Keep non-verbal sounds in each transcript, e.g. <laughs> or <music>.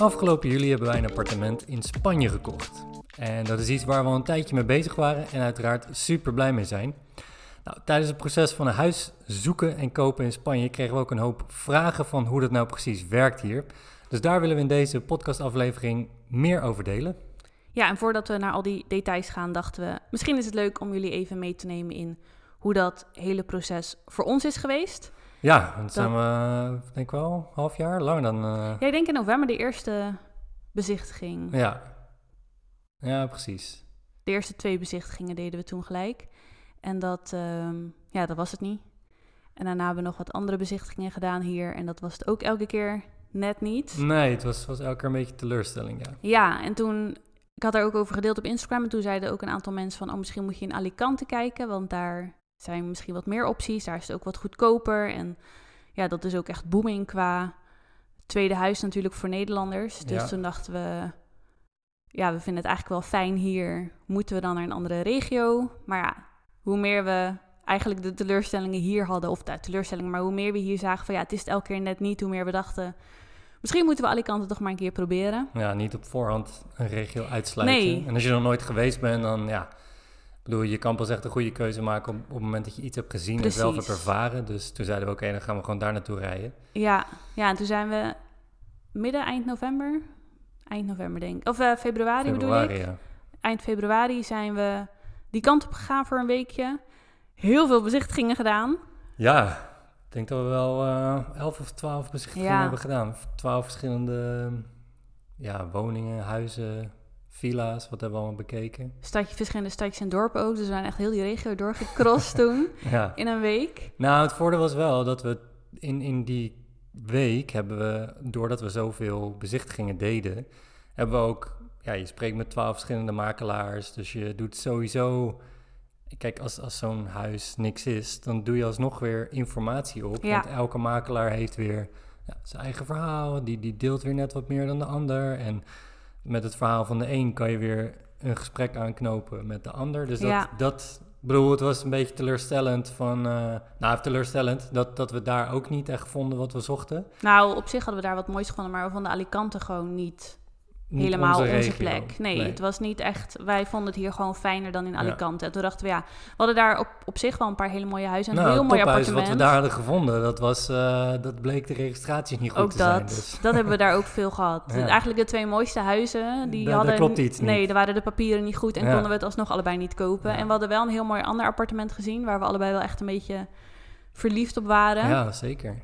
Afgelopen juli hebben wij een appartement in Spanje gekocht. En dat is iets waar we al een tijdje mee bezig waren en uiteraard super blij mee zijn. Nou, tijdens het proces van een huis zoeken en kopen in Spanje kregen we ook een hoop vragen van hoe dat nou precies werkt hier. Dus daar willen we in deze podcastaflevering meer over delen. Ja, en voordat we naar al die details gaan, dachten we, misschien is het leuk om jullie even mee te nemen in hoe dat hele proces voor ons is geweest. Ja, dan zijn we denk ik wel een half jaar, langer dan... Uh... Ja, ik denk in november de eerste bezichtiging. Ja. Ja, precies. De eerste twee bezichtigingen deden we toen gelijk. En dat, ehm, ja, dat was het niet. En daarna hebben we nog wat andere bezichtigingen gedaan hier. En dat was het ook elke keer net niet. Nee, het was, was elke keer een beetje teleurstelling, ja. Ja, en toen... Ik had er ook over gedeeld op Instagram. En toen zeiden ook een aantal mensen van... Oh, misschien moet je in Alicante kijken. Want daar zijn misschien wat meer opties. Daar is het ook wat goedkoper. En ja, dat is ook echt booming qua tweede huis natuurlijk voor Nederlanders. Dus toen dachten we, ja, we vinden het eigenlijk wel fijn hier. Moeten we dan naar een andere regio? Maar ja, hoe meer we eigenlijk de teleurstellingen hier hadden, of de teleurstellingen, maar hoe meer we hier zagen van ja, het is het elke keer net niet, hoe meer we dachten, misschien moeten we Alicante toch maar een keer proberen. Ja, niet op voorhand een regio uitsluiten. Nee. En als je nog nooit geweest bent, dan ja, bedoel, je kan pas echt een goede keuze maken op, op het moment dat je iets hebt gezien en zelf hebt ervaren. Dus toen zeiden we, oké, dan gaan we gewoon daar naartoe rijden. Ja, ja, en toen zijn we midden, eind november, eind november denk ik, of uh, februari, februari bedoel ik. Ja. Eind februari zijn we die kant op gegaan voor een weekje. Heel veel bezichtigingen gedaan. Ja, ik denk dat we wel uh, elf of twaalf bezichtigingen hebben gedaan. Twaalf verschillende ja, woningen, huizen, villa's, wat hebben we allemaal bekeken? Stadje, verschillende stadjes en dorpen ook. Dus we zijn echt heel die regio doorgecrossed <laughs> toen, ja. in een week. Nou, het voordeel was wel dat we in, in die week hebben we, doordat we zoveel bezichtigingen deden, hebben we ook, ja, je spreekt met twaalf verschillende makelaars, dus je doet sowieso... Kijk, als, als zo'n huis niks is, dan doe je alsnog weer informatie op. Ja. Want elke makelaar heeft weer ja, zijn eigen verhaal. Die, die deelt weer net wat meer dan de ander. En met het verhaal van de een kan je weer een gesprek aanknopen met de ander. Dus dat, ja. dat bedoel, het was een beetje teleurstellend van, uh, nou teleurstellend, dat, dat we daar ook niet echt vonden wat we zochten. Nou, op zich hadden we daar wat moois gevonden, maar we vonden Alicante gewoon niet helemaal onze, plek. Nee, het was niet echt. Wij vonden het hier gewoon fijner dan in Alicante. En toen dachten we, ja, we hadden daar op, op zich wel een paar hele mooie huizen. En een nou, heel mooi appartement. wat we daar hadden gevonden, dat, was, uh, dat bleek de registratie niet goed ook te dat, zijn. Dus. Dat hebben we daar ook veel gehad. <laughs> Eigenlijk de twee mooiste huizen, die hadden... Klopt iets Nee, er waren de papieren niet goed en konden we het alsnog allebei niet kopen. En we hadden wel een heel mooi ander appartement gezien, waar we allebei wel echt een beetje verliefd op waren. Ja, zeker.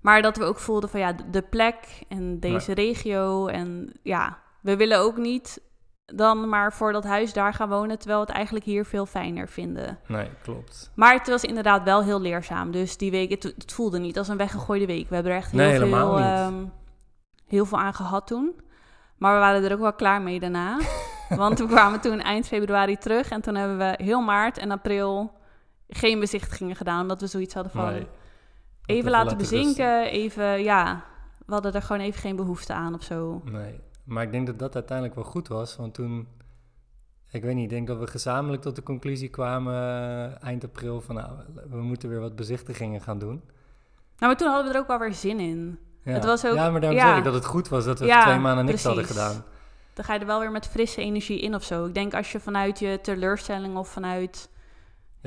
Maar dat we ook voelden van ja, de plek en deze regio en ja, we willen ook niet dan maar voor dat huis daar gaan wonen, terwijl we het eigenlijk hier veel fijner vinden. Nee, klopt. Maar het was inderdaad wel heel leerzaam. Dus die week, het, het voelde niet als een weggegooide week. We hebben er echt heel, nee, veel, um, heel veel aan gehad toen. Maar we waren er ook wel klaar mee daarna. <laughs> Want we kwamen toen eind februari terug en toen hebben we heel maart en april geen bezichtigingen gedaan, omdat we zoiets hadden van nee, even laten bezinken, even ja, we hadden er gewoon even geen behoefte aan of zo. Nee. Maar ik denk dat dat uiteindelijk wel goed was, want toen, ik weet niet, ik denk dat we gezamenlijk tot de conclusie kwamen eh, eind april van nou, we moeten weer wat bezichtigingen gaan doen. Nou, maar toen hadden we er ook wel weer zin in. Ja, het was ook, ja maar daarom ja. zeg ik dat het goed was dat we ja, twee maanden niks hadden gedaan. Dan ga je er wel weer met frisse energie in of zo. Ik denk als je vanuit je teleurstelling of vanuit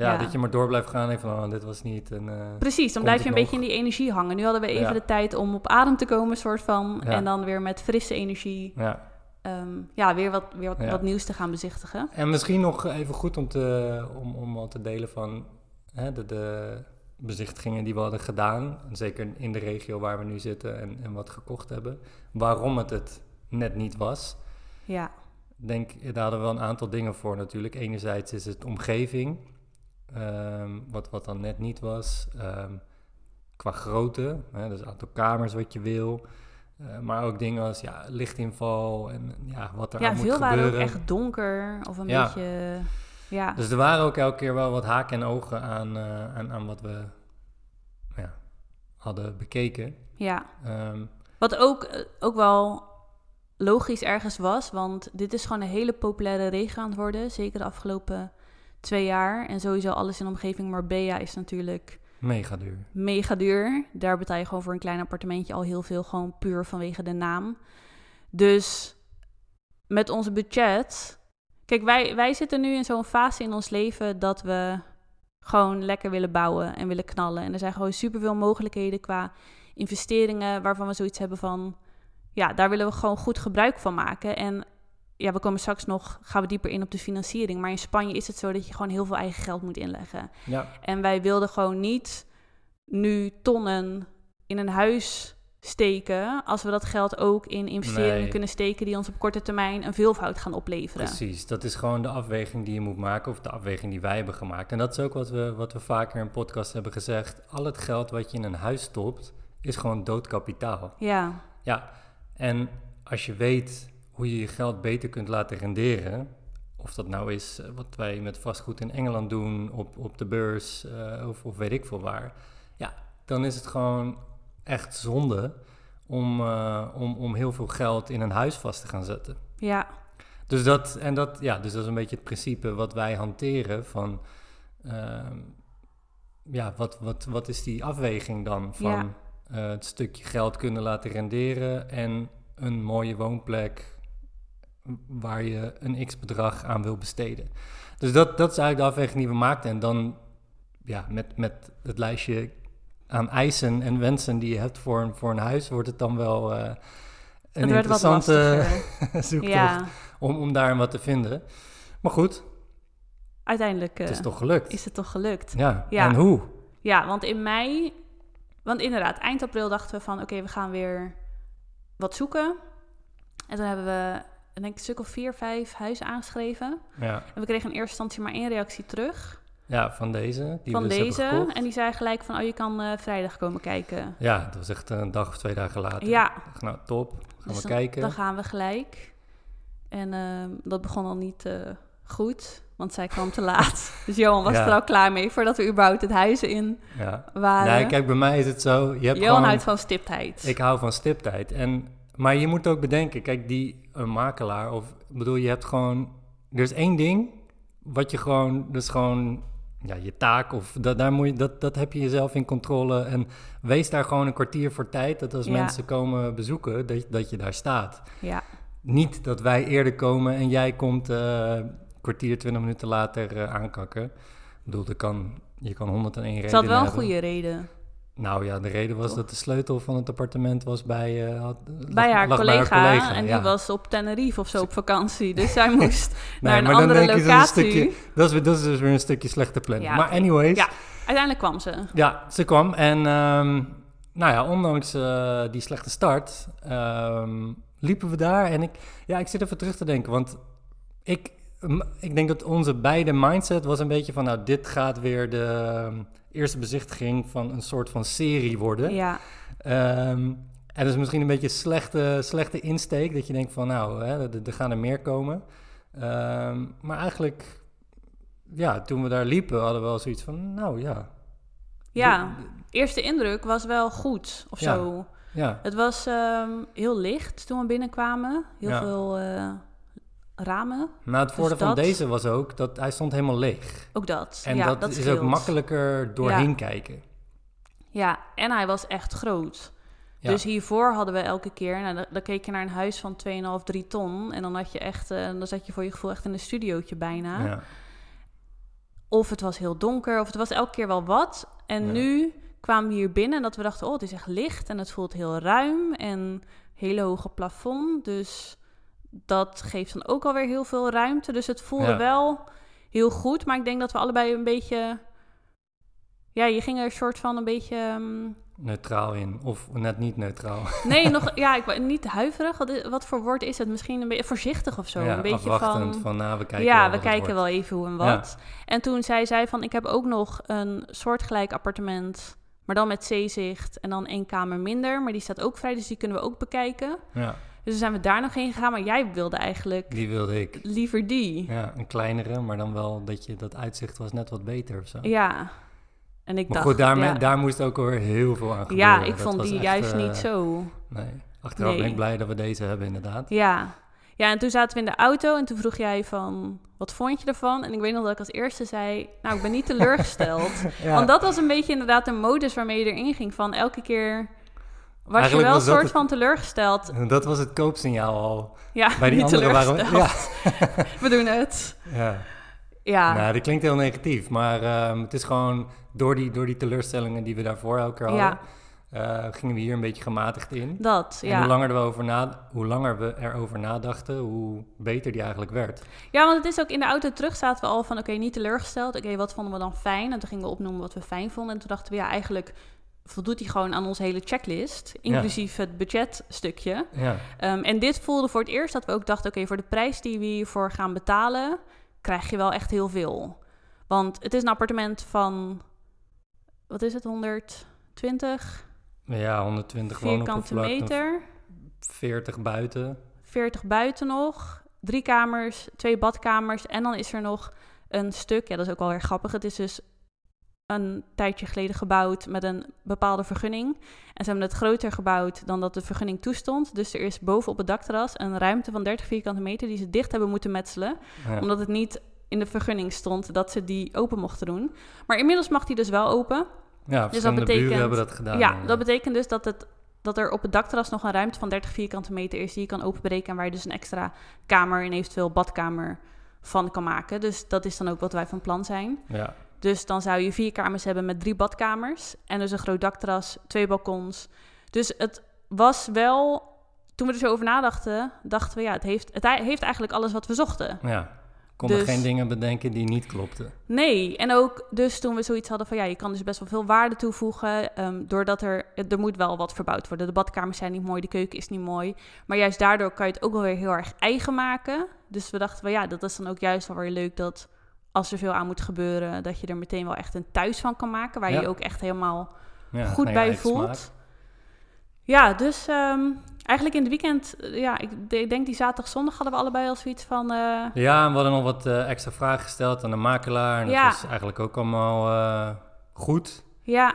ja, dat je maar door blijft gaan en van, oh, dit was niet. En, uh, Precies, dan blijf je een beetje in die energie hangen. Nu hadden we even de tijd om op adem te komen, soort van. En dan weer met frisse energie. Ja. Um, ja, weer, wat, weer wat, wat, nieuws te gaan bezichtigen. En misschien nog even goed om, te, om, om al te delen van hè, de, de bezichtigingen die we hadden gedaan. Zeker in de regio waar we nu zitten en, en wat gekocht hebben. Waarom het het net niet was. Ja. Denk, daar hadden we wel een aantal dingen voor natuurlijk. Enerzijds is het omgeving. Ehm, wat, wat dan net niet was. Um, qua grootte, hè, dus aantal kamers wat je wil. Uh, maar ook dingen als ja, lichtinval en ja, wat er ja, aan moet gebeuren. Ja, veel waren ook echt donker of een beetje... Ja. Dus er waren ook elke keer wel wat haken en ogen aan, uh, aan, aan wat we ja, hadden bekeken. Ja. Um, wat ook, eh, ook wel logisch ergens was, want dit is gewoon een hele populaire regio aan het worden. Zeker de afgelopen twee jaar. En sowieso alles in de omgeving Marbella is natuurlijk... Mega duur. Mega duur. Daar betaal je gewoon voor een klein appartementje al heel veel, gewoon puur vanwege de naam. Dus met onze budget. Kijk, wij, wij zitten nu in zo'n fase in ons leven dat we gewoon lekker willen bouwen en willen knallen. En er zijn gewoon superveel mogelijkheden qua investeringen waarvan we zoiets hebben van, ja, daar willen we gewoon goed gebruik van maken. En ja, we komen straks nog, gaan we dieper in op de financiering. Maar in Spanje is het zo dat je gewoon heel veel eigen geld moet inleggen. Ja. En wij wilden gewoon niet nu tonnen in een huis steken, als we dat geld ook in investeringen Nee. kunnen steken die ons op korte termijn een veelvoud gaan opleveren. Precies, dat is gewoon de afweging die je moet maken, of de afweging die wij hebben gemaakt. En dat is ook wat we, wat we vaker in podcast hebben gezegd. Al het geld wat je in een huis stopt, is gewoon doodkapitaal. Ja, Ja, en als je weet hoe je je geld beter kunt laten renderen, of dat nou is eh, wat wij met vastgoed in Engeland doen, op, op de beurs, eh, of, of weet ik veel waar, ja, dan is het gewoon echt zonde om, eh, om, om heel veel geld in een huis vast te gaan zetten. ja, Dus dat, en dat, ja, dus dat is een beetje het principe wat wij hanteren van, ehm, ja, wat, wat, wat is die afweging dan van Ja. het stukje geld kunnen laten renderen en een mooie woonplek waar je een x-bedrag aan wil besteden. Dus dat, dat is eigenlijk de afweging die we maakten. En dan, ja, met, met het lijstje aan eisen en wensen die je hebt voor een, voor een huis, wordt het dan wel eh, een interessante <laughs> zoektocht ja, om, om daar wat te vinden. Maar goed, uiteindelijk eh, het is toch gelukt. is het toch gelukt. Ja. Ja. en hoe? Ja, want in mei, want inderdaad, eind april dachten we van oké, we gaan weer wat zoeken. En toen hebben we, denk, een stuk of vier, vijf huizen aangeschreven. Ja, En we kregen in eerste instantie maar één reactie terug ja van deze. Die van we dus deze. En die zei gelijk van, oh, je kan eh, vrijdag komen kijken. Ja, dat was echt een dag of twee dagen later. Ja, Ik dacht, nou, top. Gaan dus we dan, kijken. dan gaan we gelijk. En ehm, dat begon al niet eh, goed, want zij kwam te <laughs> laat. Dus Johan was Ja. er al klaar mee voordat we überhaupt het huis in Ja. waren. Nee, kijk, bij mij is het zo. Je hebt Johan gewoon, houdt van stiptheid. Ik hou van stiptheid. En, maar je moet ook bedenken, kijk, die een makelaar, of ik bedoel, je hebt gewoon. Er is één ding wat je gewoon. Dat is gewoon. Ja, je taak, of dat, daar moet je, dat, dat heb je jezelf in controle. En wees daar gewoon een kwartier voor tijd. Dat als Ja. mensen komen bezoeken, dat, je- dat je daar staat. Ja, Niet dat wij eerder komen en jij komt een kwartier, twintig minuten later eh, aankakken. Ik bedoel, dat kan, je kan 101 redenen ze had wel een goede reden. Nou ja, de reden was Toch? dat de sleutel van het appartement was bij, eh, had- Bij lag- haar, lag collega, en ja. die was op Tenerife of zo op vakantie. Dus zij <laughs> moest Nee, naar een maar dan andere denk je, dat locatie. stukje- Dat is, dat is dus weer een stukje slechte planning. Ja, maar anyways, Ja. ja. Uiteindelijk kwam ze. ze kwam. En ehm, nou ja, ondanks eh, die slechte start, ehm, liepen we daar. En ik, ja, ik zit even terug te denken, want ik, ik denk dat onze beide mindset was een beetje van, nou, dit gaat weer de eerste bezichtiging van een soort van serie worden. Ja, Ehm, en dat is misschien een beetje een slechte, slechte insteek, dat je denkt van nou, hè, er, er gaan er meer komen. Ehm, maar eigenlijk, ja, toen we daar liepen, hadden we wel zoiets van, nou ja. ja. Eerste indruk was wel goed of Ja. zo. Ja, Het was ehm, heel licht toen we binnenkwamen. Heel Ja. veel eh, ramen. maar het voordeel van dat- deze was ook dat hij stond helemaal leeg. Ook dat. En ja, dat, dat is scheelt. ook makkelijker doorheen kijken. Ja, en hij was echt groot. Ja. Dus hiervoor hadden we elke keer, nou, dan, dan keek je naar een huis van 2,5, 3 ton. En dan had je echt, eh, dan zat je voor je gevoel echt in een studiootje bijna. Ja. Of het was heel donker, of het was elke keer wel wat. En Ja. nu kwamen we hier binnen en dat we dachten, oh, het is echt licht en het voelt heel ruim en hele hoge plafond. Dus dat geeft dan ook alweer heel veel ruimte. Dus het voelde Ja. wel heel goed, maar ik denk dat we allebei een beetje... Ja, je ging er een soort van een beetje... ehm, Neutraal in, of net niet neutraal. Nee, <laughs> nog, ja, ik, ben niet huiverig. Wat, is- wat voor woord is het? Misschien een beetje voorzichtig of zo. ja, een beetje afwachtend van... van, nou, we kijken ja, wel we kijken wel even hoe en wat. En toen zei zij van, ik heb ook nog een soortgelijk appartement, maar dan met zeezicht en dan één kamer minder. Maar die staat ook vrij, dus die kunnen we ook bekijken. Ja, Dus zijn we daar nog heen gegaan, maar jij wilde eigenlijk die wilde ik. liever die. Ja. Ja, een kleinere, maar dan wel dat je dat uitzicht was net wat beter of zo. En ik Maar dacht, goed, daarmee, ja, daar moest ook alweer heel veel aan gebeuren. ja, ik Dat vond die echt, juist eh, niet zo. Nee, achteraf Nee. ben ik blij dat we deze hebben inderdaad. Ja. ja, en toen zaten we in de auto en toen vroeg jij van, wat vond je ervan? En ik weet nog dat ik als eerste zei, nou, ik ben niet teleurgesteld. <laughs> Ja, Want dat was een beetje inderdaad de modus waarmee je erin ging. Van elke keer Was je wel een soort het- van teleurgesteld? <laughs> Dat was het koopsignaal al. Ja, Bij die niet andere waren we... teleurgesteld. <laughs> We doen het. Ja, ja. Ja, Nou, dat klinkt heel negatief. Maar ehm, het is gewoon door die, door die teleurstellingen die we daarvoor elke keer hadden... Ja. eh, gingen we hier een beetje gematigd in. dat. En Ja. hoe, langer we over na, hoe langer we erover nadachten, hoe beter die eigenlijk werd. ja, want het is ook in de auto terug zaten we al van... oké, niet teleurgesteld. Oké, wat vonden we dan fijn? En toen gingen we opnoemen wat we fijn vonden. En toen dachten we, ja, eigenlijk voldoet hij gewoon aan onze hele checklist. Inclusief het budgetstukje. Ja, Ehm, en dit voelde voor het eerst dat we ook dachten: oké, voor de prijs die we hiervoor gaan betalen, krijg je wel echt heel veel. Want het is een appartement van, wat is het, 120 ja 120 vierkante meter, 40 buiten. 40 buiten nog, drie kamers, twee badkamers en dan is er nog een stuk, ja, dat is ook wel erg grappig. Het is dus een tijdje geleden gebouwd met een bepaalde vergunning. En ze hebben het groter gebouwd dan dat de vergunning toestond. Dus er is boven op het dakterras een ruimte van 30 vierkante meter die ze dicht hebben moeten metselen. Ja. Omdat het niet in de vergunning stond dat ze die open mochten doen. Maar inmiddels mag die dus wel open. Ja, verschillende betekent- buren hebben dat gedaan. ja, dat betekent dus dat, het, dat er op het dakterras nog een ruimte van 30 vierkante meter is die je kan openbreken. En waar je dus een extra kamer en eventueel badkamer van kan maken. Dus dat is dan ook wat wij van plan zijn. Ja, Dus dan zou je vier kamers hebben met drie badkamers. En dus een groot dakterras, twee balkons. Dus het was wel... Toen we er zo over nadachten, dachten we... ja, het heeft, het heeft eigenlijk alles wat we zochten. ja. Konden Dus- geen dingen bedenken die niet klopten. Nee, en ook dus toen we zoiets hadden van... ja, je kan dus best wel veel waarde toevoegen... ehm, doordat er... er moet wel wat verbouwd worden. De badkamers zijn niet mooi, de keuken is niet mooi. Maar juist daardoor kan je het ook wel weer heel erg eigen maken. Dus we dachten van ja, dat is dan ook juist wel weer leuk... dat als er veel aan moet gebeuren... dat je er meteen wel echt een thuis van kan maken... waar je Ja. je ook echt helemaal Ja, goed bij voelt. smaak. Ja, dus ehm, eigenlijk in het weekend, eh, ja, ik de- ik denk die zaterdag, zondag hadden we allebei al zoiets van, eh, Ja, en we hadden nog wat eh, extra vragen gesteld aan de makelaar. En dat Ja. was eigenlijk ook allemaal goed. ja,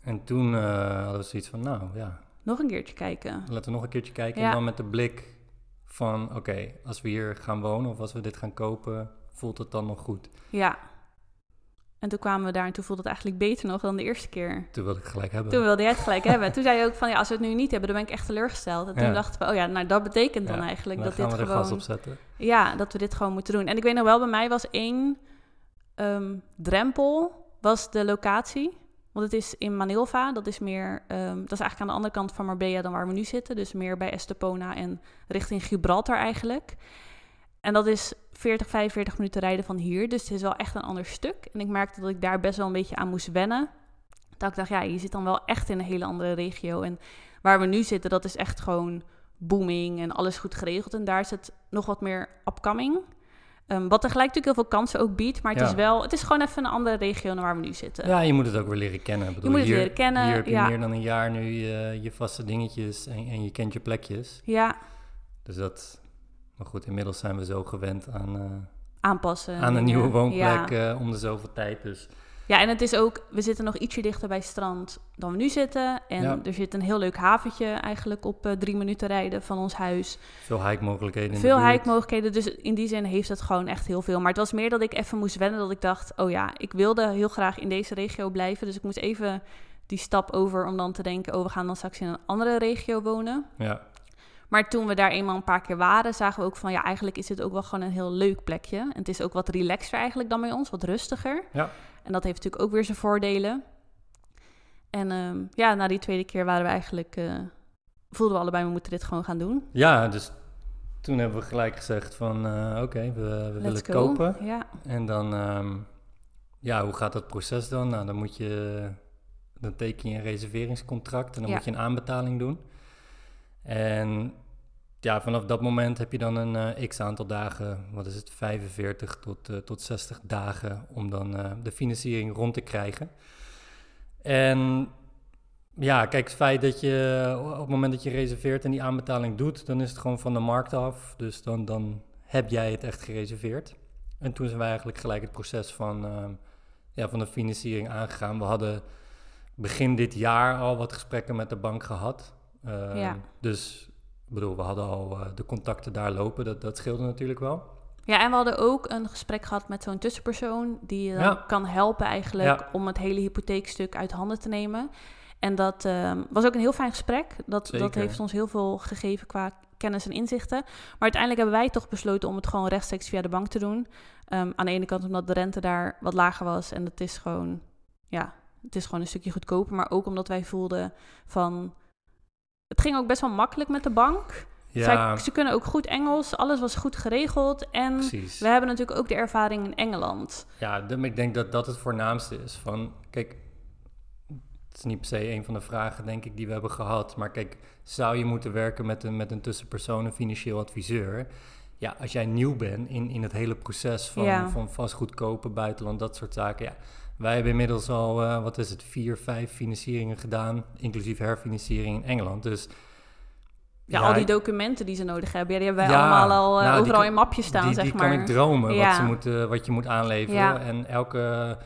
En toen hadden we zoiets van, nou ja, nog een keertje kijken. laten we nog een keertje kijken. Ja. En dan met de blik van, oké, als we hier gaan wonen of als we dit gaan kopen, voelt het dan nog goed? Ja. En toen kwamen we daar en toen voelde het eigenlijk beter nog dan de eerste keer. Toen wilde ik gelijk hebben. Toen wilde jij het gelijk <laughs> hebben. Toen zei je ook van, ja, als we het nu niet hebben, dan ben ik echt teleurgesteld. En toen Ja. dachten we, oh ja, nou dat betekent dan Ja, eigenlijk dan dat dit gas gewoon... Ja, dat we dit gewoon moeten doen. En ik weet nog wel, bij mij was één ehm, drempel, was de locatie. Want het is in Manilva, dat is meer, ehm, dat is eigenlijk aan de andere kant van Marbella dan waar we nu zitten. Dus meer bij Estepona en richting Gibraltar eigenlijk. En dat is 40, 45 minuten rijden van hier. Dus het is wel echt een ander stuk. En ik merkte dat ik daar best wel een beetje aan moest wennen. Dat ik dacht, ja, je zit dan wel echt in een hele andere regio. En waar we nu zitten, dat is echt gewoon booming en alles goed geregeld. En daar is het nog wat meer upcoming. Ehm, wat tegelijk natuurlijk heel veel kansen ook biedt. Maar het, Ja. is wel, het is gewoon even een andere regio dan waar we nu zitten. Ja, je moet het ook weer leren kennen. Ik bedoel, moet het hier, leren kennen, Hier heb je ja. meer dan een jaar nu je, je vaste dingetjes en, en je kent je plekjes. Ja, Dus dat... Maar goed, inmiddels zijn we zo gewend aan, eh, aanpassen. aan een nieuwe woonplek Ja. eh, om de zoveel tijd. Dus Ja, en het is ook, we zitten nog ietsje dichter bij het strand dan we nu zitten. En Ja. er zit een heel leuk haventje eigenlijk op eh, drie minuten rijden van ons huis. veel hike-mogelijkheden in Veel hike-mogelijkheden, dus in die zin heeft het gewoon echt heel veel. Maar het was meer dat ik even moest wennen, dat ik dacht... oh ja, ik wilde heel graag in deze regio blijven. Dus ik moest even die stap over om dan te denken... oh, we gaan dan straks in een andere regio wonen. Ja, Maar toen we daar eenmaal een paar keer waren, zagen we ook van... ja, eigenlijk is dit ook wel gewoon een heel leuk plekje. En het is ook wat relaxer eigenlijk dan bij ons, wat rustiger. Ja. En dat heeft natuurlijk ook weer zijn voordelen. En ehm, ja, na die tweede keer waren we eigenlijk... eh, voelden we allebei, we moeten dit gewoon gaan doen. ja, dus toen hebben we gelijk gezegd van... eh, oké, we, we willen go. kopen. Ja, En dan, ehm, ja, hoe gaat dat proces dan? Nou, dan moet je, dan teken je een reserveringscontract en dan Ja. moet je een aanbetaling doen. En ja, vanaf dat moment heb je dan een eh, x aantal dagen, wat is het, 45 tot, eh, tot 60 dagen om dan eh, de financiering rond te krijgen. En ja, kijk, het feit dat je op het moment dat je reserveert en die aanbetaling doet, dan is het gewoon van de markt af. Dus dan, dan heb jij het echt gereserveerd. En toen zijn wij eigenlijk gelijk het proces van, ehm, ja, van de financiering aangegaan. We hadden begin dit jaar al wat gesprekken met de bank gehad. Ehm, Ja. Dus ik bedoel, we hadden al eh, de contacten daar lopen. Dat, dat scheelde natuurlijk wel. Ja, en we hadden ook een gesprek gehad met zo'n tussenpersoon die Ja. kan helpen eigenlijk Ja. om het hele hypotheekstuk uit handen te nemen. En dat ehm, was ook een heel fijn gesprek. Dat, dat heeft ons heel veel gegeven qua kennis en inzichten. Maar uiteindelijk hebben wij toch besloten om het gewoon rechtstreeks via de bank te doen. Ehm, aan de ene kant omdat de rente daar wat lager was. En het is gewoon, ja, het is gewoon een stukje goedkoper. Maar ook omdat wij voelden van... Het ging ook best wel makkelijk met de bank. Ja, Zij, ze kunnen ook goed Engels. Alles was goed geregeld. En precies. we hebben natuurlijk ook de ervaring in Engeland. Ja, de- ik denk dat dat het voornaamste is. Van, kijk, het is niet per se een van de vragen, denk ik, die we hebben gehad. Maar kijk, zou je moeten werken met een, met een tussenpersoon, een financieel adviseur? Ja, als jij nieuw bent in, in het hele proces van, Ja. van vastgoed kopen, buitenland, dat soort zaken. Ja, wij hebben inmiddels al, eh, wat is het, vier, vijf financieringen gedaan, inclusief herfinanciering in Engeland. Dus Ja, al die documenten die ze nodig hebben, ja, die hebben wij Ja, allemaal al eh, nou, overal in mapjes staan, die, zeg die maar. kan ik dromen, Ja. wat, ze moeten, wat je moet aanleveren. Ja. En elke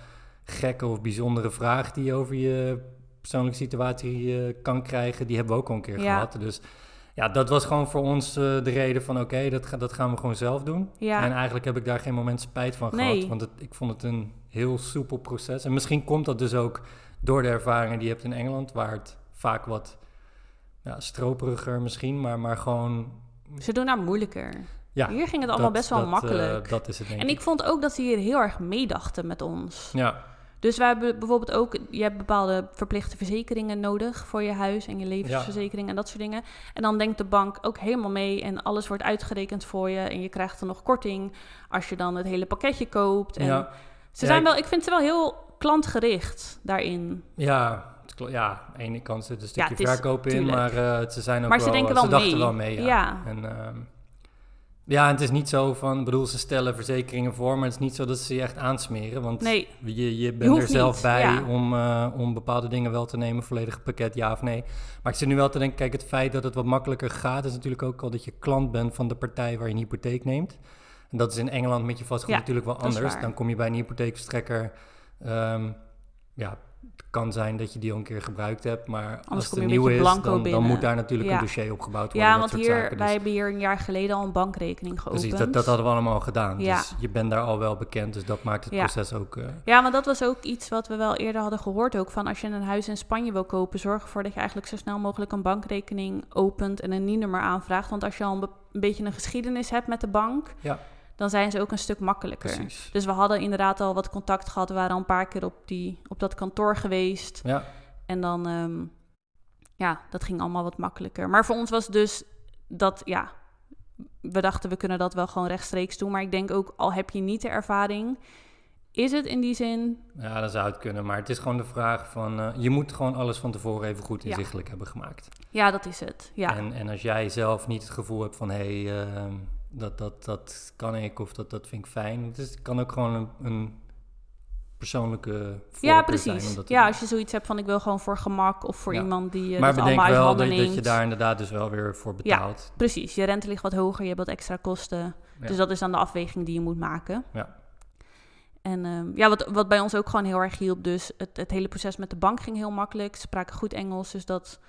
gekke of bijzondere vraag die je over je persoonlijke situatie eh, kan krijgen, die hebben we ook al een keer Ja. gehad. Dus ja, dat was gewoon voor ons eh, de reden van oké, dat, ga- dat gaan we gewoon zelf doen. Ja. En eigenlijk heb ik daar geen moment spijt van Nee. gehad, want het, ik vond het een heel soepel proces. En misschien komt dat dus ook door de ervaringen die je hebt in Engeland, waar het vaak wat ja, stroperiger misschien, maar, maar gewoon... Ze doen daar moeilijker. Ja, Hier ging het allemaal dat- best wel dat, eh, makkelijk. dat is het denk en ik vond ook dat ze hier heel erg meedachten met ons. Ja, Dus we hebben bijvoorbeeld ook, je hebt bepaalde verplichte verzekeringen nodig voor je huis en je levensverzekering en dat soort dingen. En dan denkt de bank ook helemaal mee en alles wordt uitgerekend voor je. En je krijgt dan nog korting als je dan het hele pakketje koopt. En ja, ze zijn wel, ik vind ze wel heel klantgericht daarin. ja, ja, aan de ene kant zit een stukje verkoop in, tuurlijk. maar eh, ze zijn ook Maar ze wel, ze wel dachten mee. wel mee, ja. Ja. En, ehm, ja, en het is niet zo van, ik bedoel, ze stellen verzekeringen voor, maar het is niet zo dat ze je echt aansmeren, want Nee, je, je bent er zelf niet, bij ja. om, eh, om bepaalde dingen wel te nemen, volledig pakket, ja of nee. Maar ik zit nu wel te denken, kijk, het feit dat het wat makkelijker gaat, is natuurlijk ook al dat je klant bent van de partij waar je een hypotheek neemt. En dat is in Engeland met je vastgoed Ja, natuurlijk wel anders. Dan kom je bij een hypotheekverstrekker, ehm, ja, kan zijn dat je die al een keer gebruikt hebt, maar als het beetje is, dan, moet daar natuurlijk Ja. een dossier opgebouwd worden. ja, want hier, zaken. Dus wij hebben hier een jaar geleden al een bankrekening geopend. Precies, dat, dat hadden we allemaal al gedaan. Ja. Dus je bent daar al wel bekend, dus dat maakt het Ja. proces ook... eh, Ja, maar dat was ook iets wat we wel eerder hadden gehoord ook. Van als je een huis in Spanje wil kopen, zorg ervoor dat je eigenlijk zo snel mogelijk een bankrekening opent en een NIE-nummer aanvraagt. Want als je al een, een beetje een geschiedenis hebt met de bank, Ja. Dan zijn ze ook een stuk makkelijker. precies. Dus we hadden inderdaad al wat contact gehad. We waren al een paar keer op, die, op dat kantoor geweest. Ja, En dan, ehm, ja, dat ging allemaal wat makkelijker. Maar voor ons was dus dat, ja, we dachten we kunnen dat wel gewoon rechtstreeks doen. Maar ik denk ook, al heb je niet de ervaring, is het in die zin, ja, dat zou het kunnen. Maar het is gewoon de vraag van... eh, je moet gewoon alles van tevoren even goed Ja. inzichtelijk hebben gemaakt. ja, dat is het. Ja, En, en als jij zelf niet het gevoel hebt van... hé, hey, ehm, dat, dat, dat kan ik of dat, dat vind ik fijn. Het, is, het kan ook gewoon een, een persoonlijke ja precies. Ja, als je zoiets hebt van ik wil gewoon voor gemak of voor Ja. iemand die uh, maar bedenk allemaal wel dat, je daar inderdaad dus wel weer voor betaalt. Precies, je rente ligt wat hoger, je hebt wat extra kosten. Ja. Dus dat is dan de afweging die je moet maken. Ja. En ehm, ja, wat, wat bij ons ook gewoon heel erg hielp, dus het, het hele proces met de bank ging heel makkelijk. Ze spraken goed Engels, dus dat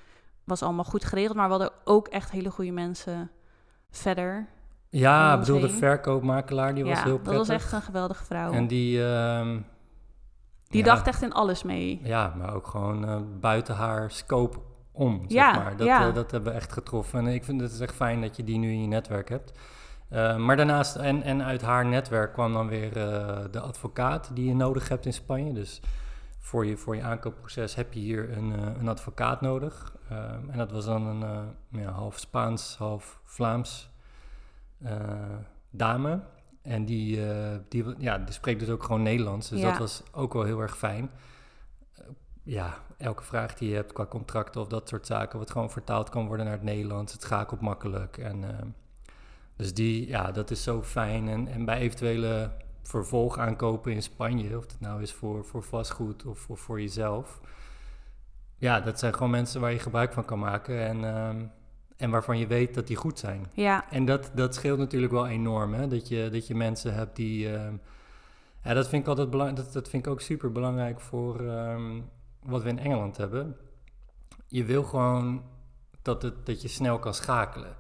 was allemaal goed geregeld. Maar we hadden ook echt hele goede mensen verder. Ja, ik bedoel, de verkoopmakelaar, die was heel dat prettig. was echt een geweldige vrouw. En die... ehm, die ja, dacht echt in alles mee. Ja, maar ook gewoon eh, buiten haar scope om, zeg Ja, maar. Dat, ja. eh, dat hebben we echt getroffen. En ik vind het echt fijn dat je die nu in je netwerk hebt. Eh, maar daarnaast, en, en uit haar netwerk kwam dan weer de advocaat die je nodig hebt in Spanje. Dus voor je, voor je aankoopproces heb je hier een, een advocaat nodig. Eh, en dat was dan een ja, half Spaans, half Vlaams dame. En die, eh, die, ja, die spreekt dus ook gewoon Nederlands. Dus Ja. dat was ook wel heel erg fijn. Eh, ja, elke vraag die je hebt qua contracten of dat soort zaken, wat gewoon vertaald kan worden naar het Nederlands. Het schakelt makkelijk. En, eh, dus die, ja, dat is zo fijn. En, en bij eventuele vervolgaankopen in Spanje, of dat nou is voor, voor vastgoed of voor, voor jezelf. Ja, dat zijn gewoon mensen waar je gebruik van kan maken en, ehm, en waarvan je weet dat die goed zijn. Ja, En dat, dat scheelt natuurlijk wel enorm, hè? Dat, je, dat je mensen hebt die... ehm, ja, dat vind ik altijd belang, dat, dat vind ik ook super belangrijk voor ehm, wat we in Engeland hebben. Je wil gewoon dat, het, dat je snel kan schakelen.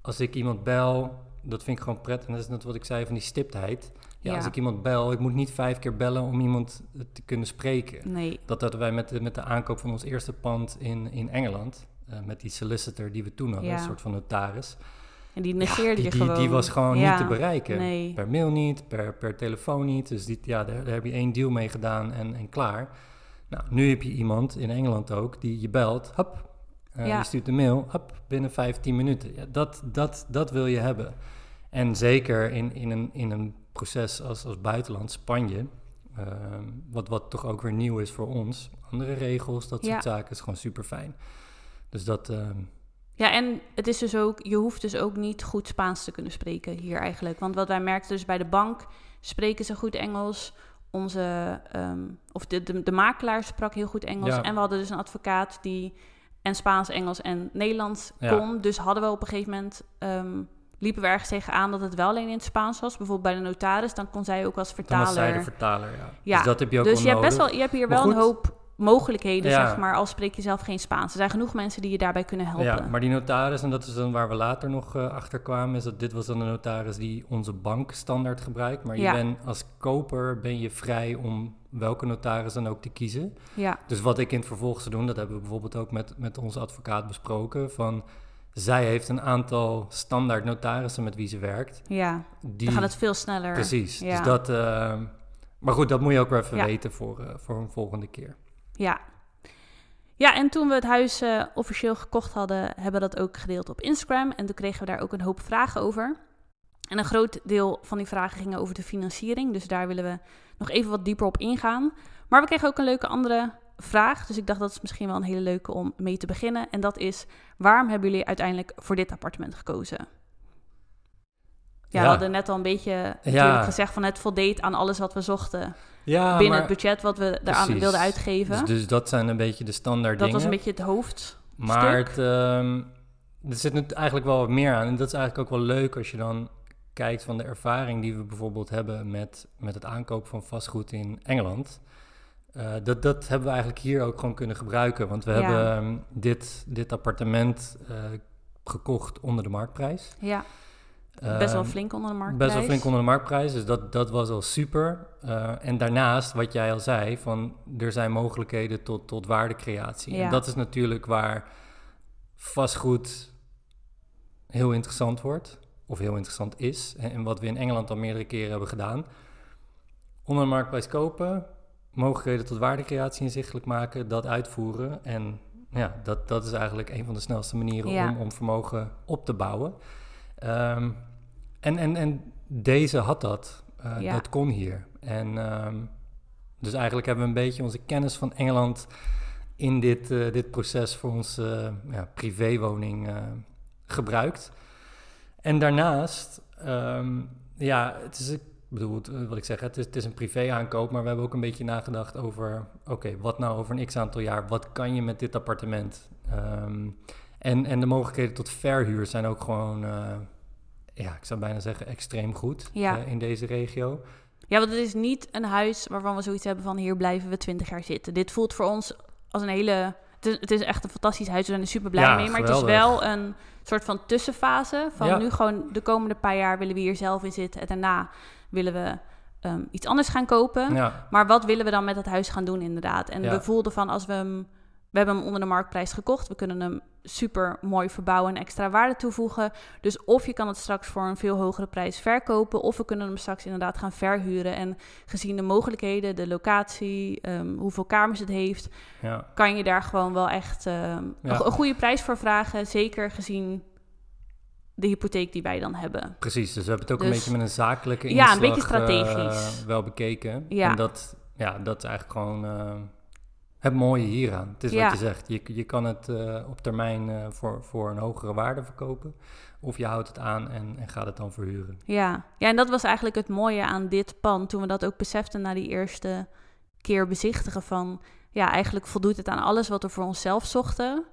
Als ik iemand bel, dat vind ik gewoon prettig. En dat is net wat ik zei van die stiptheid. Ja, Ja. als ik iemand bel, ik moet niet vijf keer bellen om iemand te kunnen spreken. Nee. Dat hadden wij met de, met de aankoop van ons eerste pand in, in Engeland. Eh, met die solicitor die we toen hadden, Ja. een soort van notaris. En die Ja, negeerde die, je die, gewoon. die was gewoon Ja, niet te bereiken. Nee. Per mail niet, per, per telefoon niet. Dus die, ja, daar, daar heb je één deal mee gedaan en, en klaar. Nou, nu heb je iemand in Engeland ook die je belt. Hop, eh, Ja. je stuurt een mail. Hop, binnen 15 minuten. Ja, dat, dat, dat wil je hebben. En zeker in, in, een, in een proces als, als buitenland, Spanje... ehm, wat, wat toch ook weer nieuw is voor ons. Andere regels, dat soort Ja. zaken is gewoon super fijn. Dus dat... ehm, Ja, en het is dus ook, je hoeft dus ook niet goed Spaans te kunnen spreken hier eigenlijk. Want wat wij merkten dus bij de bank, spreken ze goed Engels. Onze, ehm, of de, de, de makelaar sprak heel goed Engels. Ja. En we hadden dus een advocaat die en Spaans, Engels en Nederlands Ja. kon. Dus hadden we op een gegeven moment, ehm, liepen we ergens tegenaan dat het wel alleen in het Spaans was. Bijvoorbeeld bij de notaris, dan kon zij ook als dan vertaler. was zij de vertaler, ja. Ja, Dus dat heb je ook dus je hebt, best wel, je hebt hier Maar wel een hoop mogelijkheden, Ja. zeg maar, al spreek je zelf geen Spaans. Er zijn genoeg mensen die je daarbij kunnen helpen. Ja, maar die notaris, en dat is dan waar we later nog eh, achter kwamen, is dat dit was dan de notaris die onze bank standaard gebruikt. Maar je bent als koper ben je vrij om welke notaris dan ook te kiezen. ja. Dus wat ik in het vervolg zou doen, dat hebben we bijvoorbeeld ook met, met onze advocaat besproken. Van zij heeft een aantal standaard notarissen met wie ze werkt. ja. Die, Dan gaat het veel sneller. Precies. Dus dat, eh, maar goed, dat moet je ook weer even Ja. weten voor, eh, voor een volgende keer. Ja. Ja, en toen we het huis eh, officieel gekocht hadden, hebben we dat ook gedeeld op Instagram. En toen kregen we daar ook een hoop vragen over. En een groot deel van die vragen gingen over de financiering. Dus daar willen we nog even wat dieper op ingaan. Maar we kregen ook een leuke andere vraag. Dus ik dacht dat is misschien wel een hele leuke om mee te beginnen. En dat is, waarom hebben jullie uiteindelijk voor dit appartement gekozen? Ja, Ja. we hadden net al een beetje Ja. gezegd van het voldeed aan alles wat we zochten. Ja, binnen maar, het budget wat we daaraan wilden uitgeven. Dus, dus dat zijn een beetje de standaard Dat dingen. was een beetje het hoofd. Maar het, ehm, er zit nu eigenlijk wel wat meer aan. En dat is eigenlijk ook wel leuk als je dan kijkt van de ervaring die we bijvoorbeeld hebben met, met het aankopen van vastgoed in Engeland. Eh, dat, dat hebben we eigenlijk hier ook gewoon kunnen gebruiken. Want we Ja. hebben ehm, dit, dit appartement eh, gekocht onder de marktprijs. Ja, best wel Ehm, flink onder de markt. Best wel flink onder de marktprijs, dus dat, dat was al super. Eh, en daarnaast, wat jij al zei, van er zijn mogelijkheden tot, tot waardecreatie. Ja. En dat is natuurlijk waar vastgoed heel interessant wordt, of heel interessant is. En, en wat we in Engeland al meerdere keren hebben gedaan. Onder de marktprijs kopen, mogelijkheden tot waardecreatie inzichtelijk maken, dat uitvoeren. En ja, dat, dat is eigenlijk een van de snelste manieren Ja. om, om vermogen op te bouwen. Ehm, en, en, en deze had dat. Ja. Dat kon hier. En ehm, dus eigenlijk hebben we een beetje onze kennis van Engeland in dit, eh, dit proces voor onze eh, ja, privéwoning gebruikt. En daarnaast, ehm, ja, het is, ik bedoel, wat ik zeg, het is, het is een privé-aankoop, maar we hebben ook een beetje nagedacht over, oké, wat nou over een x-aantal jaar, wat kan je met dit appartement? Ehm, en, en de mogelijkheden tot verhuur zijn ook gewoon, ja, ik zou bijna zeggen, extreem goed Ja. eh, in deze regio. Ja, want het is niet een huis waarvan we zoiets hebben van hier blijven we twintig jaar zitten. Dit voelt voor ons als een hele... Het is, het is echt een fantastisch huis, we zijn er super blij Ja, mee. Maar het is wel een soort van tussenfase. Van Ja. nu gewoon de komende paar jaar willen we hier zelf in zitten. En daarna willen we ehm, iets anders gaan kopen. Maar wat willen we dan met dat huis gaan doen inderdaad? En we voelden van als we hem... We hebben hem onder de marktprijs gekocht. We kunnen hem super mooi verbouwen en extra waarde toevoegen. Dus of je kan het straks voor een veel hogere prijs verkopen... of we kunnen hem straks inderdaad gaan verhuren. En gezien de mogelijkheden, de locatie, ehm, hoeveel kamers het heeft... ja. kan je daar gewoon wel echt ehm, Ja. een, go- een goede prijs voor vragen. Zeker gezien de hypotheek die wij dan hebben. Precies, dus we hebben het ook een Dus- beetje met een zakelijke Ja, een inslag beetje strategisch. eh, wel bekeken. Ja. En dat, ja, dat is eigenlijk gewoon eh, het mooie hieraan. Het is Ja. wat je zegt, je, je kan het eh, op termijn eh, voor, voor een hogere waarde verkopen. Of je houdt het aan en, en gaat het dan verhuren. Ja. ja, en dat was eigenlijk het mooie aan dit pand. Toen we dat ook beseften na die eerste keer bezichtigen van... ja, eigenlijk voldoet het aan alles wat we voor onszelf zochten.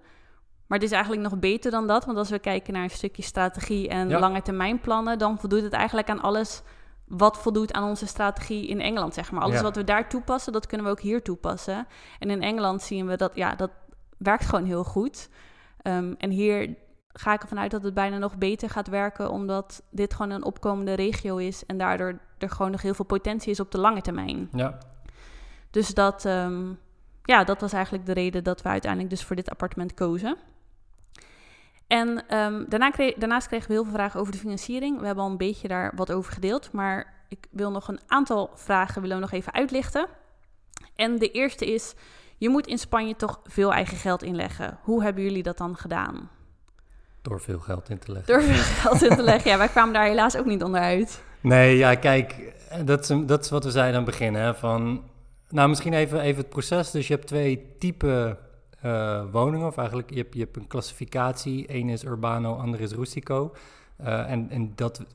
Maar het is eigenlijk nog beter dan dat. Want als we kijken naar een stukje strategie en Ja. lange termijn plannen... dan voldoet het eigenlijk aan alles wat voldoet aan onze strategie in Engeland, zeg maar. Alles Ja. wat we daar toepassen, dat kunnen we ook hier toepassen. En in Engeland zien we dat, ja, dat werkt gewoon heel goed. Ehm, en hier ga ik ervan uit dat het bijna nog beter gaat werken, omdat dit gewoon een opkomende regio is en daardoor er gewoon nog heel veel potentie is op de lange termijn. Ja, Dus dat, ehm, ja, dat was eigenlijk de reden dat we uiteindelijk dus voor dit appartement kozen. En ehm, daarna kreeg, daarnaast kregen we heel veel vragen over de financiering. We hebben al een beetje daar wat over gedeeld, maar ik wil nog een aantal vragen willen we nog even uitlichten. En de eerste is, je moet in Spanje toch veel eigen geld inleggen. Hoe hebben jullie dat dan gedaan? door veel geld in te leggen. Door veel geld in te leggen. Ja, wij kwamen daar helaas ook niet onderuit. Nee, ja, kijk, dat is, dat is wat we zeiden aan het begin. Hè, van, nou, misschien even, even het proces. Dus je hebt twee typen eh, woningen, of eigenlijk je hebt, je hebt een klassificatie. Eén is urbano, ander is rustico. Eh, en, en dat,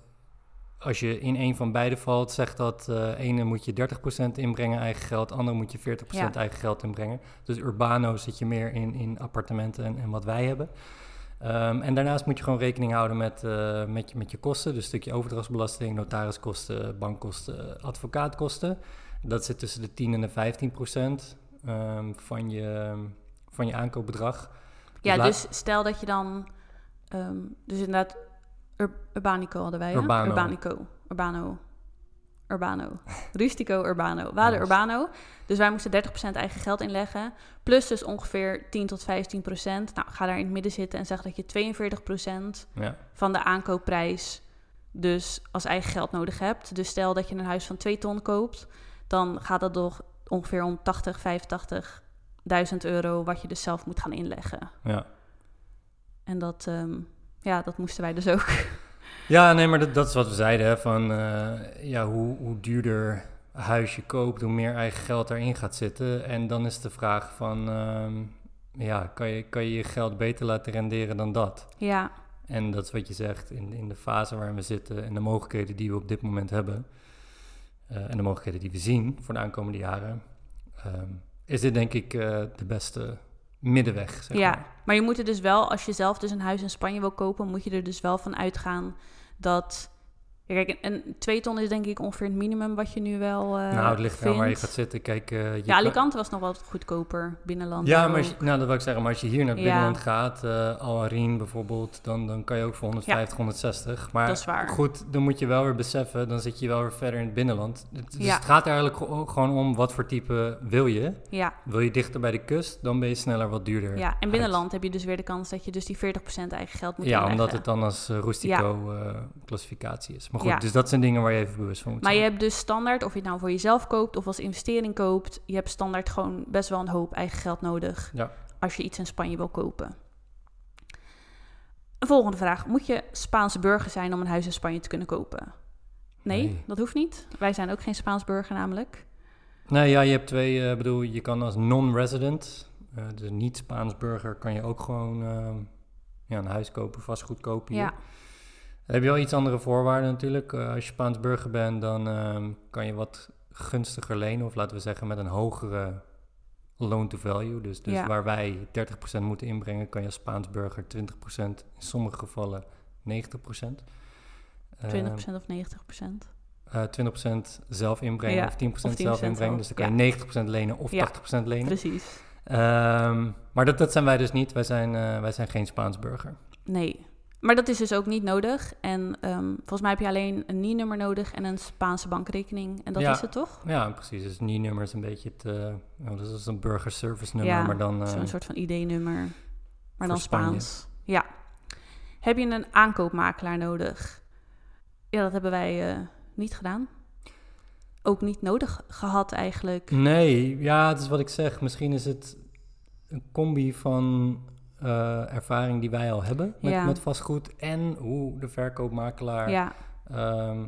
als je in een van beide valt, zegt dat uh, ene moet je 30% inbrengen eigen geld, andere moet je 40% Ja. eigen geld inbrengen. Dus urbano zit je meer in, in appartementen en, en wat wij hebben. Ehm, en daarnaast moet je gewoon rekening houden met, met, je, met je kosten. Dus een stukje overdrachtsbelasting, notariskosten, bankkosten, advocaatkosten. Dat zit tussen de 10 en de 15 procent ehm, van, je, van je aankoopbedrag. Ja, la- dus stel dat je dan... ehm, dus inderdaad, Ur- Urbanico hadden wij, hè? Urbano. Urbanico. Urbano. Urbano. <laughs> Rustico Urbano. We hadden Yes. Urbano. Dus wij moesten 30% eigen geld inleggen. Plus dus ongeveer 10 tot 15%. Nou, ga daar in het midden zitten en zeg dat je 42% Ja, van de aankoopprijs dus als eigen geld nodig hebt. Dus stel dat je een huis van 2 ton koopt, dan gaat dat toch ongeveer om 80, 85.000 euro wat je dus zelf moet gaan inleggen. ja. En dat, ehm, ja, dat moesten wij dus ook. <laughs> ja nee, maar dat, dat is wat we zeiden. Hè, van, eh, ja, hoe, hoe duurder huis je koopt, hoe meer eigen geld daarin gaat zitten. En dan is de vraag van, ehm, ja, kan je, kan je je geld beter laten renderen dan dat? ja, En dat is wat je zegt, in, in de fase waar we zitten en de mogelijkheden die we op dit moment hebben, eh, en de mogelijkheden die we zien voor de aankomende jaren, ehm, is dit denk ik eh, de beste middenweg. Zeg ja. maar. Maar je moet er dus wel, als je zelf dus een huis in Spanje wil kopen, moet je er dus wel van uitgaan dat... Ja, Kijk, een, twee ton is denk ik ongeveer het minimum wat je nu wel uh, nou, het ligt eraan waar je vindt. gaat zitten. Kijk, eh, je Ja, Alicante was nog wel wat goedkoper, binnenland. Ja, maar je, nou, dat wil ik zeggen. Maar als je hier naar het Ja. binnenland gaat, Arin bijvoorbeeld, dan, dan kan je ook voor 150, 160. Maar Dat is waar. goed, dan moet je wel weer beseffen, dan zit je wel weer verder in het binnenland. Het- Dus het gaat eigenlijk ge- gewoon om wat voor type wil je. Ja, Wil je dichter bij de kust, dan ben je sneller wat duurder. ja, en uit. binnenland heb je dus weer de kans dat je dus die 40% eigen geld moet Ja, inleggen. omdat het dan als eh, Rustico-classificatie is. Maar goed, Ja. dus dat zijn dingen waar je even bewust van moet Maar je zijn. hebt dus standaard, of je het nou voor jezelf koopt of als investering koopt, je hebt standaard gewoon best wel een hoop eigen geld nodig Ja. als je iets in Spanje wil kopen. Een volgende vraag. Moet je Spaanse burger zijn om een huis in Spanje te kunnen kopen? Nee, Nee. dat hoeft niet. Wij zijn ook geen Spaans burger namelijk. Nee, ja, je hebt twee, eh, bedoel, je kan als non-resident, eh, dus niet Spaans burger, kan je ook gewoon ehm, ja, een huis kopen, vastgoed kopen hier. Ja, Dan heb je wel iets andere voorwaarden natuurlijk. Eh, als je Spaans burger bent, dan ehm, kan je wat gunstiger lenen, of laten we zeggen met een hogere loan to value. Dus, dus Ja. waar wij 30% moeten inbrengen, kan je als Spaans burger 20%, in sommige gevallen 90%. Ehm, 20% of 90%. eh 20% zelf inbrengen Ja, of 10% of zelf 10% inbrengen. Dus dan kan ja. je 90% lenen of Ja, 80% lenen. Precies. Ehm, maar dat, dat zijn wij dus niet. Wij zijn, eh, wij zijn geen Spaans burger. Nee. Maar dat is dus ook niet nodig. En ehm, volgens mij heb je alleen een NIE-nummer nodig en een Spaanse bankrekening. En dat Ja. is het toch? Ja, precies. Dus NIE-nummer is een beetje het... eh, oh, dat is een burgerservice nummer, Ja, maar dan... eh, Zo'n soort van ID-nummer, maar dan Spanje. Spaans. Ja. Heb je een aankoopmakelaar nodig? Ja, dat hebben wij eh, niet gedaan. Ook niet nodig gehad eigenlijk. Nee, ja, het is wat ik zeg. Misschien is het een combi van eh, ervaring die wij al hebben met, Ja. met vastgoed en hoe de verkoopmakelaar... Ja. ehm,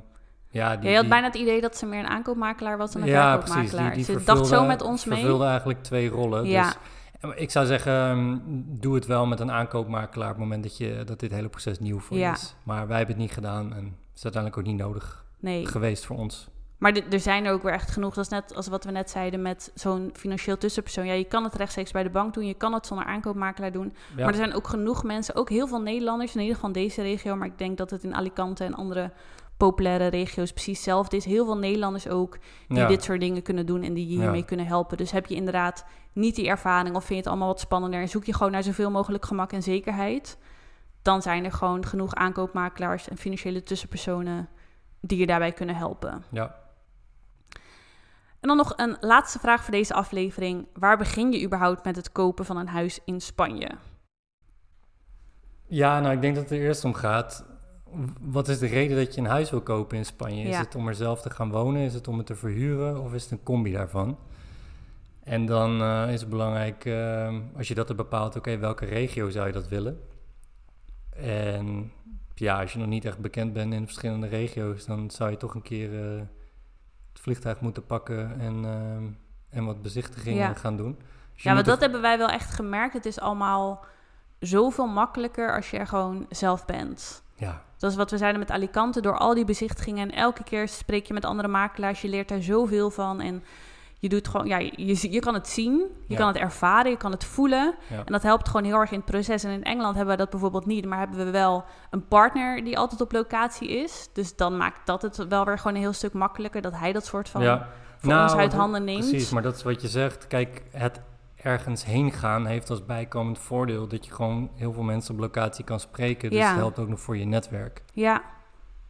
ja, die, ja, je had die- bijna het idee dat ze meer een aankoopmakelaar was dan een ja, verkoopmakelaar. precies. Die, die ze dacht zo met ons mee. vervulde eigenlijk twee rollen. Ja. Dus, ik zou zeggen, ehm, doe het wel met een aankoopmakelaar op het moment dat, je, dat dit hele proces nieuw voor je Ja. is. Maar wij hebben het niet gedaan en het is uiteindelijk ook niet nodig Nee. geweest voor ons. Maar er zijn er ook weer echt genoeg. Dat is net als wat we net zeiden met zo'n financieel tussenpersoon. Ja, je kan het rechtstreeks bij de bank doen. Je kan het zonder aankoopmakelaar doen. Ja. Maar er zijn ook genoeg mensen, ook heel veel Nederlanders, in ieder geval in deze regio. Maar ik denk dat het in Alicante en andere populaire regio's precies hetzelfde is. Heel veel Nederlanders ook die Ja. dit soort dingen kunnen doen en die je Ja. hiermee kunnen helpen. Dus heb je inderdaad niet die ervaring of vind je het allemaal wat spannender en zoek je gewoon naar zoveel mogelijk gemak en zekerheid. dan zijn er gewoon genoeg aankoopmakelaars en financiële tussenpersonen die je daarbij kunnen helpen. Ja. En dan nog een laatste vraag voor deze aflevering. Waar begin je überhaupt met het kopen van een huis in Spanje? Ja, nou, ik denk dat het er eerst om gaat. Wat is de reden dat je een huis wil kopen in Spanje? Is het om er zelf te gaan wonen? Is het om het te verhuren? Of is het een combi daarvan? En dan eh, is het belangrijk, eh, als je dat er bepaalt, oké, welke regio zou je dat willen? En ja, als je nog niet echt bekend bent in verschillende regio's, dan zou je toch een keer eh, het vliegtuig moeten pakken en, eh, en wat bezichtigingen Ja. gaan doen. Dus Ja, moet dat hebben wij wel echt gemerkt. Het is allemaal zoveel makkelijker als je er gewoon zelf bent. Ja, Dat is wat we zeiden met Alicante. Door al die bezichtigingen en elke keer spreek je met andere makelaars. Je leert daar zoveel van. En je doet gewoon, ja, je, je kan het zien, je Ja. kan het ervaren, je kan het voelen. Ja. En dat helpt gewoon heel erg in het proces. En in Engeland hebben we dat bijvoorbeeld niet. Maar hebben we wel een partner die altijd op locatie is. Dus dan maakt dat het wel weer gewoon een heel stuk makkelijker. Dat hij dat soort van ja. voor Nou, ons uit handen neemt. Precies, maar dat is wat je zegt. Kijk, het ergens heen gaan heeft als bijkomend voordeel dat je gewoon heel veel mensen op locatie kan spreken. Dus Ja. het helpt ook nog voor je netwerk. Ja,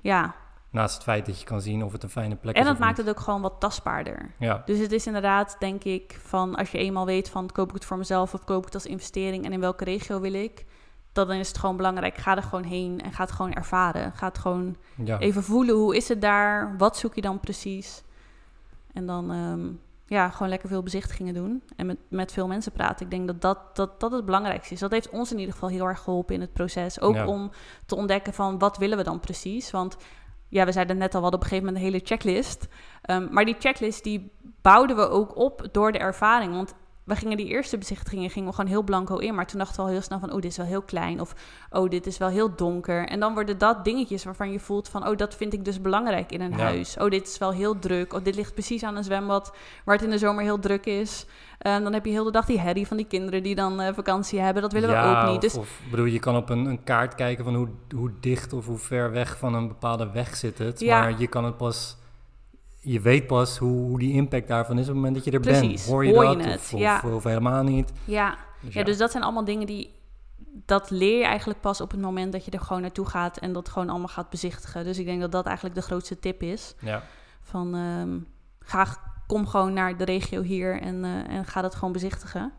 ja. Naast het feit dat je kan zien of het een fijne plek En is. dat of maakt niet. het ook gewoon wat tastbaarder. Ja, Dus het is inderdaad, denk ik, van als je eenmaal weet van koop ik het voor mezelf of koop ik het als investering en in welke regio wil ik, dan is het gewoon belangrijk. Ga er gewoon heen en ga het gewoon ervaren. Ga het gewoon ja. even voelen. Hoe is het daar? Wat zoek je dan precies? En dan ehm, ja, gewoon lekker veel bezichtigingen doen en met, met veel mensen praten. Ik denk dat dat, dat dat het belangrijkste is. Dat heeft ons in ieder geval heel erg geholpen in het proces. Ook Ja. om te ontdekken van wat willen we dan precies? Want ja, we zeiden net al, hadden op een gegeven moment een hele checklist. Ehm, maar die checklist die bouwden we ook op door de ervaring. Want we gingen die eerste bezichtigingen gingen we gewoon heel blanco in. Maar toen dachten we al heel snel van, oh, dit is wel heel klein. Of, oh, dit is wel heel donker. En dan worden dat dingetjes waarvan je voelt van, oh, dat vind ik dus belangrijk in een Ja. huis. Oh, dit is wel heel druk. Of dit ligt precies aan een zwembad waar het in de zomer heel druk is. En dan heb je heel de dag die herrie van die kinderen die dan eh, vakantie hebben. Dat willen we ook niet. Of, Dus of bedoel, je kan op een, een kaart kijken van hoe, hoe dicht of hoe ver weg van een bepaalde weg zit het. Ja. Maar je kan het pas... Je weet pas hoe, hoe die impact daarvan is op het moment dat je er Precies. bent. Hoor je Hoor je dat? het, of, of, ja. of helemaal niet. ja, Dus Ja, dus dat zijn allemaal dingen die. Dat leer je eigenlijk pas op het moment dat je er gewoon naartoe gaat en dat gewoon allemaal gaat bezichtigen. Dus ik denk dat dat eigenlijk de grootste tip is. ja. Van ehm, ga, kom gewoon naar de regio hier en, eh, en ga dat gewoon bezichtigen.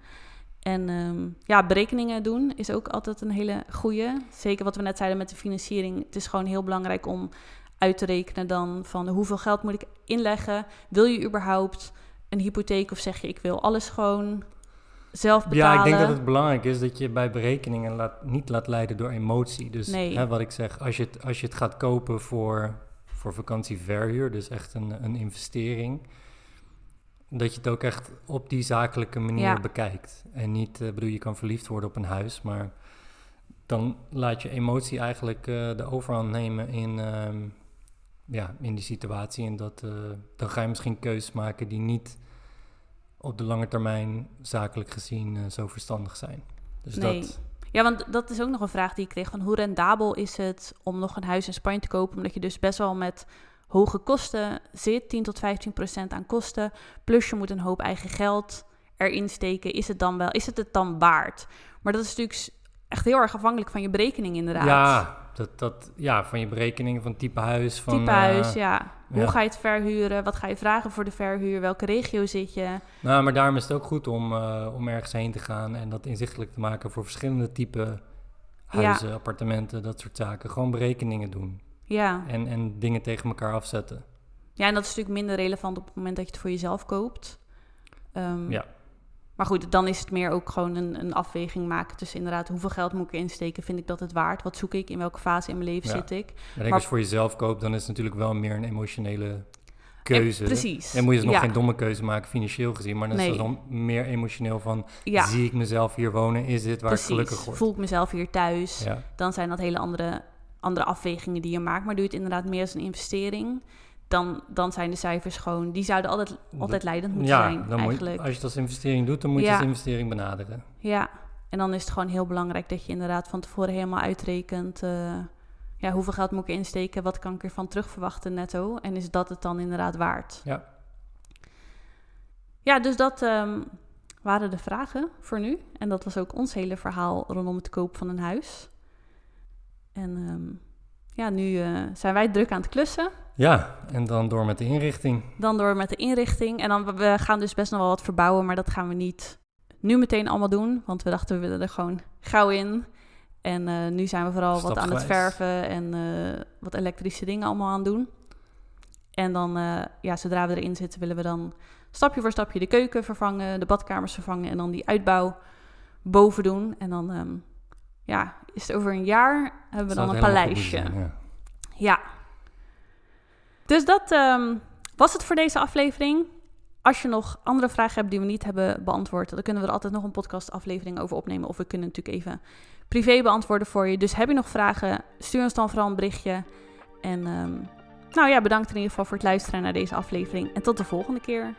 En ehm, ja, berekeningen doen is ook altijd een hele goede. Zeker wat we net zeiden met de financiering. Het is gewoon heel belangrijk om uit te rekenen dan van hoeveel geld moet ik inleggen. Wil je überhaupt een hypotheek of zeg je ik wil alles gewoon zelf betalen? Ja, ik denk dat het belangrijk is dat je bij berekeningen laat, niet laat leiden door emotie. Dus Nee. hè, wat ik zeg, als je het, als je het gaat kopen voor, voor vakantieverhuur, dus echt een, een investering, dat je het ook echt op die zakelijke manier Ja. bekijkt. En niet, eh bedoel, je kan verliefd worden op een huis, maar dan laat je emotie eigenlijk eh, de overhand nemen in, ehm, ja, in die situatie. En dat, eh, dan ga je misschien keuzes maken die niet op de lange termijn zakelijk gezien eh, zo verstandig zijn. Dus Nee. dat, Ja, want dat is ook nog een vraag die ik kreeg. Van hoe rendabel is het om nog een huis in Spanje te kopen? Omdat je dus best wel met hoge kosten zit. 10 tot 15 procent aan kosten. Plus je moet een hoop eigen geld erin steken. Is het dan wel, is het het dan waard? Maar dat is natuurlijk echt heel erg afhankelijk van je berekening inderdaad. ja, dat, dat, ja, van je berekeningen van type huis. Van, Type eh, huis, ja. Hoe ja. ga je het verhuren? Wat ga je vragen voor de verhuur? Welke regio zit je? Nou, maar daarom is het ook goed om, eh, om ergens heen te gaan en dat inzichtelijk te maken voor verschillende type huizen, appartementen, dat soort zaken. Gewoon berekeningen doen Ja. en, en dingen tegen elkaar afzetten. Ja, en dat is natuurlijk minder relevant op het moment dat je het voor jezelf koopt. Ehm, Ja. Maar goed, dan is het meer ook gewoon een, een afweging maken tussen inderdaad hoeveel geld moet ik erin steken? Vind ik dat het waard? Wat zoek ik? In welke fase in mijn leven Ja. zit ik? Maar als je voor jezelf koopt, dan is het natuurlijk wel meer een emotionele keuze. Eh, precies. En moet je dus nog ja. geen domme keuze maken financieel gezien, maar dan is Nee. het dan meer emotioneel van, Ja, zie ik mezelf hier wonen, is dit waar precies. ik gelukkig word? Voel ik mezelf hier thuis? Dan zijn dat hele andere, andere afwegingen die je maakt. Maar doe je het inderdaad meer als een investering, dan, dan zijn de cijfers gewoon, die zouden altijd, altijd leidend moeten ja zijn dan moet eigenlijk. je, als je het als investering doet, dan moet je het als investering benaderen. Ja, en dan is het gewoon heel belangrijk dat je inderdaad van tevoren helemaal uitrekent. eh, ja, hoeveel geld moet ik insteken? Wat kan ik ervan terug verwachten netto? En is dat het dan inderdaad waard? Ja. Ja, dus dat ehm, waren de vragen voor nu. En dat was ook ons hele verhaal rondom het koop van een huis. En ehm, ja, nu eh, zijn wij druk aan het klussen. Ja, en dan door met de inrichting. Dan door met de inrichting. En dan we gaan dus best nog wel wat verbouwen, maar dat gaan we niet nu meteen allemaal doen. Want we dachten, we willen er gewoon gauw in. En eh, nu zijn we vooral wat aan het verven en eh, wat elektrische dingen allemaal aan doen. En dan, uh, ja, zodra we erin zitten, willen we dan stapje voor stapje de keuken vervangen, de badkamers vervangen en dan die uitbouw boven doen. En dan, um, ja, is het over een jaar, hebben we dan een paleisje. ja. ja. Dus dat um, was het voor deze aflevering. Als je nog andere vragen hebt die we niet hebben beantwoord, dan kunnen we er altijd nog een podcastaflevering over opnemen. Of we kunnen natuurlijk even privé beantwoorden voor je. Dus heb je nog vragen, stuur ons dan vooral een berichtje. En um, nou ja, bedankt in ieder geval voor het luisteren naar deze aflevering. En tot de volgende keer.